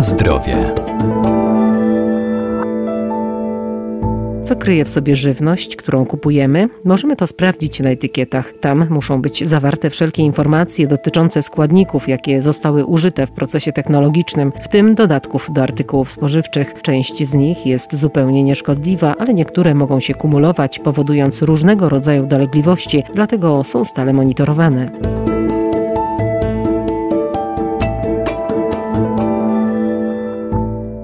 Zdrowie. Co kryje w sobie żywność, którą kupujemy? Możemy to sprawdzić na etykietach. Tam muszą być zawarte wszelkie informacje dotyczące składników, jakie zostały użyte w procesie technologicznym, w tym dodatków do artykułów spożywczych. Część z nich jest zupełnie nieszkodliwa, ale niektóre mogą się kumulować, powodując różnego rodzaju dolegliwości, dlatego są stale monitorowane.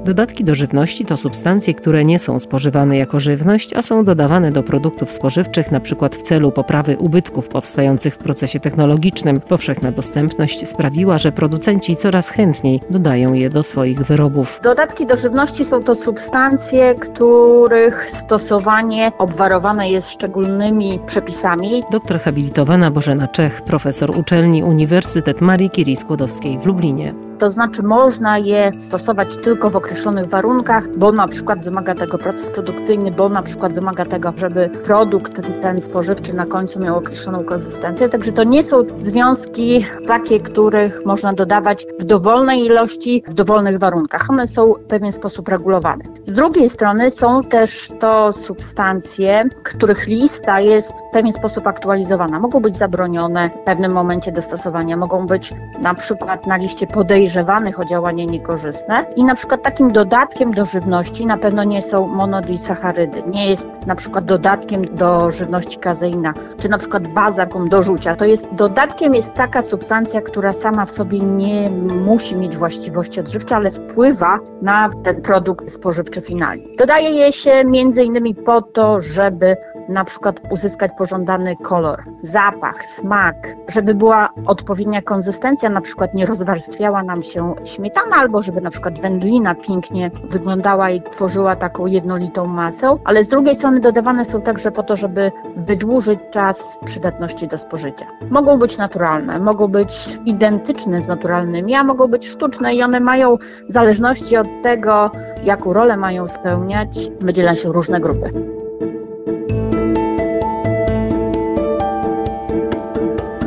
Dodatki do żywności to substancje, które nie są spożywane jako żywność, a są dodawane do produktów spożywczych np. w celu poprawy ubytków powstających w procesie technologicznym. Powszechna dostępność sprawiła, że producenci coraz chętniej dodają je do swoich wyrobów. Dodatki do żywności są to substancje, których stosowanie obwarowane jest szczególnymi przepisami. Doktor habilitowana Bożena Czech, profesor uczelni Uniwersytet Marii Curie Skłodowskiej w Lublinie. To znaczy można je stosować tylko w określonych warunkach, bo na przykład wymaga tego proces produkcyjny, bo na przykład wymaga tego, żeby produkt ten spożywczy na końcu miał określoną konsystencję. Także to nie są związki takie, których można dodawać w dowolnej ilości, w dowolnych warunkach. One są w pewien sposób regulowane. Z drugiej strony są też to substancje, których lista jest w pewien sposób aktualizowana. Mogą być zabronione w pewnym momencie do stosowania, mogą być na przykład na liście podejrzewanych o działanie niekorzystne i na przykład takim dodatkiem do żywności na pewno nie są monodisacharydy. Nie jest na przykład dodatkiem do żywności kazeina, czy na przykład bazakum do rzucia. To jest dodatkiem jest taka substancja, która sama w sobie nie musi mieć właściwości odżywcze, ale wpływa na ten produkt spożywczy finalny. Dodaje je się między innymi po to, żeby na przykład uzyskać pożądany kolor, zapach, smak, żeby była odpowiednia konsystencja, na przykład nie rozwarstwiała nam się śmietana, albo żeby na przykład wędlina pięknie wyglądała i tworzyła taką jednolitą masę, ale z drugiej strony dodawane są także po to, żeby wydłużyć czas przydatności do spożycia. Mogą być naturalne, mogą być identyczne z naturalnymi, a mogą być sztuczne i one mają w zależności od tego, jaką rolę mają spełniać, wydziela się różne grupy.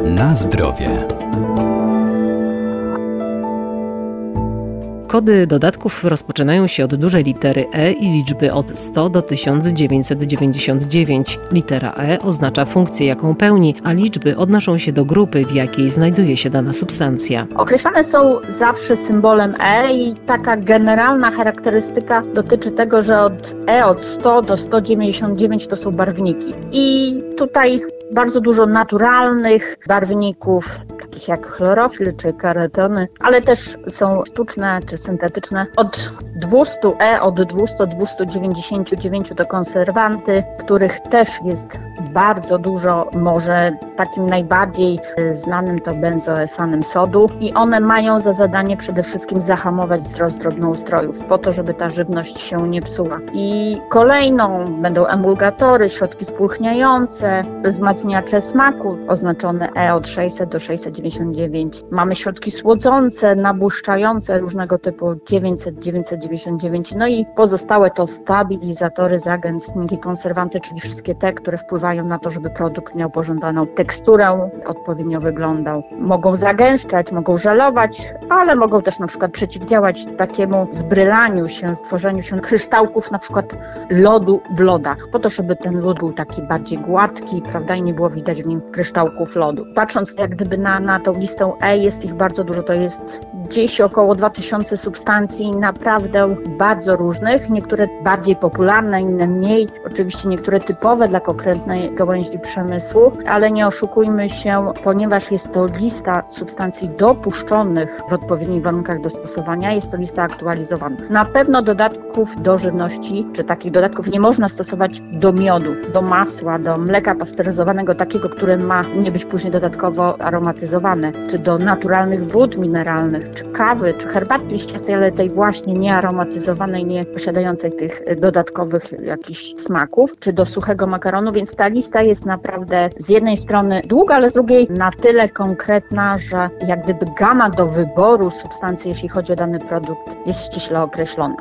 Na zdrowie. Kody dodatków rozpoczynają się od dużej litery E i liczby od 100 do 1999. Litera E oznacza funkcję, jaką pełni, a liczby odnoszą się do grupy, w jakiej znajduje się dana substancja. Określane są zawsze symbolem E i taka generalna charakterystyka dotyczy tego, że od E od 100 do 199 to są barwniki. I tutaj bardzo dużo naturalnych barwników, takich jak chlorofil czy karetony, ale też są sztuczne czy syntetyczne. Od 200E, od 200 299 to konserwanty, których też jest bardzo dużo, może takim najbardziej znanym to benzoesanem sodu i one mają za zadanie przede wszystkim zahamować wzrost drobnoustrojów po to, żeby ta żywność się nie psuła. I kolejną będą emulgatory, środki spulchniające, wzmacniacze smaku oznaczone E od 600 do 699. Mamy środki słodzące, nabłuszczające różnego typu 900, 999. No i pozostałe to stabilizatory, zagęstniki, konserwanty, czyli wszystkie te, które wpływają na to, żeby produkt miał pożądaną teksturę, odpowiednio wyglądał. Mogą zagęszczać, mogą żelować, ale mogą też na przykład przeciwdziałać takiemu zbrylaniu się, stworzeniu się kryształków na przykład lodu w lodach, po to, żeby ten lód był taki bardziej gładki, prawda, i nie było widać w nim kryształków lodu. Patrząc jak gdyby na, na tą listę E, jest ich bardzo dużo, to jest gdzieś około 2000 substancji, naprawdę bardzo różnych, niektóre bardziej popularne, inne mniej, oczywiście niektóre typowe dla konkretnej gałęzi przemysłu, ale nie oszukujmy się, ponieważ jest to lista substancji dopuszczonych w odpowiednich warunkach do stosowania, jest to lista aktualizowana. Na pewno dodatków do żywności, czy takich dodatków nie można stosować do miodu, do masła, do mleka pasteryzowanego, takiego, które ma nie być później dodatkowo aromatyzowane, czy do naturalnych wód mineralnych, czy kawy, czy herbaty liściastej, ale tej właśnie niearomatyzowanej, nie posiadającej tych dodatkowych jakichś smaków, czy do suchego makaronu, więc ta lista jest naprawdę z jednej strony długa, ale z drugiej na tyle konkretna, że jak gdyby gama do wyboru substancji, jeśli chodzi o dany produkt, jest ściśle określona.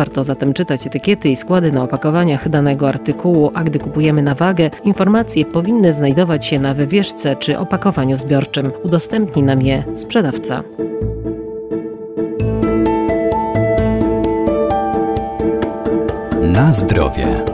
Warto zatem czytać etykiety i składy na opakowaniach danego artykułu, a gdy kupujemy na wagę, informacje powinny znajdować się na wywieszce czy opakowaniu zbiorczym. Udostępni nam je sprzedawca. Na zdrowie.